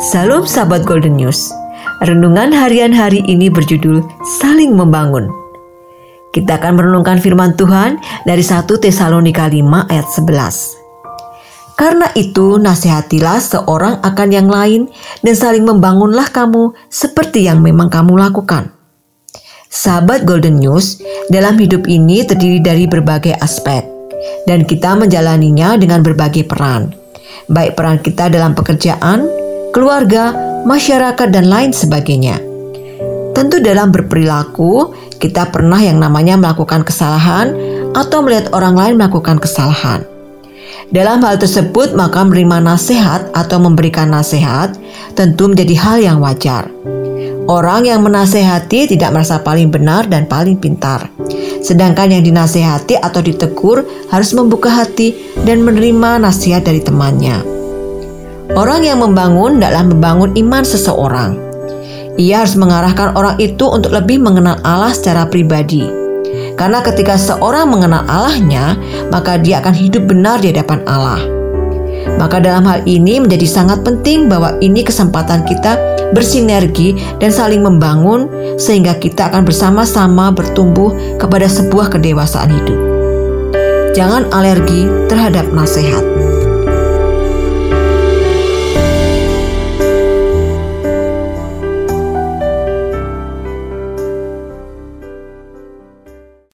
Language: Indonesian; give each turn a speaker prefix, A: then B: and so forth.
A: Salam sahabat Golden News. Renungan harian hari ini berjudul Saling Membangun. Kita akan merenungkan firman Tuhan dari 1 Tesalonika 5 ayat 11. Karena itu nasihatilah seorang akan yang lain dan saling membangunlah kamu seperti yang memang kamu lakukan. Sahabat Golden News, dalam hidup ini terdiri dari berbagai aspek dan kita menjalaninya dengan berbagai peran. Baik peran kita dalam pekerjaan, keluarga, masyarakat, dan lain sebagainya. Tentu dalam berperilaku, kita pernah yang namanya melakukan kesalahan atau melihat orang lain melakukan kesalahan. Dalam hal tersebut, maka menerima nasihat atau memberikan nasihat tentu menjadi hal yang wajar. Orang yang menasehati tidak merasa paling benar dan paling pintar. Sedangkan yang dinasehati atau ditegur harus membuka hati dan menerima nasihat dari temannya. Orang yang membangun dalam membangun iman seseorang. Ia harus mengarahkan orang itu untuk lebih mengenal Allah secara pribadi. Karena ketika seorang mengenal Allahnya, maka dia akan hidup benar di hadapan Allah. Maka dalam hal ini menjadi sangat penting bahwa ini kesempatan kita bersinergi dan saling membangun sehingga kita akan bersama-sama bertumbuh kepada sebuah kedewasaan hidup. Jangan alergi terhadap nasihat.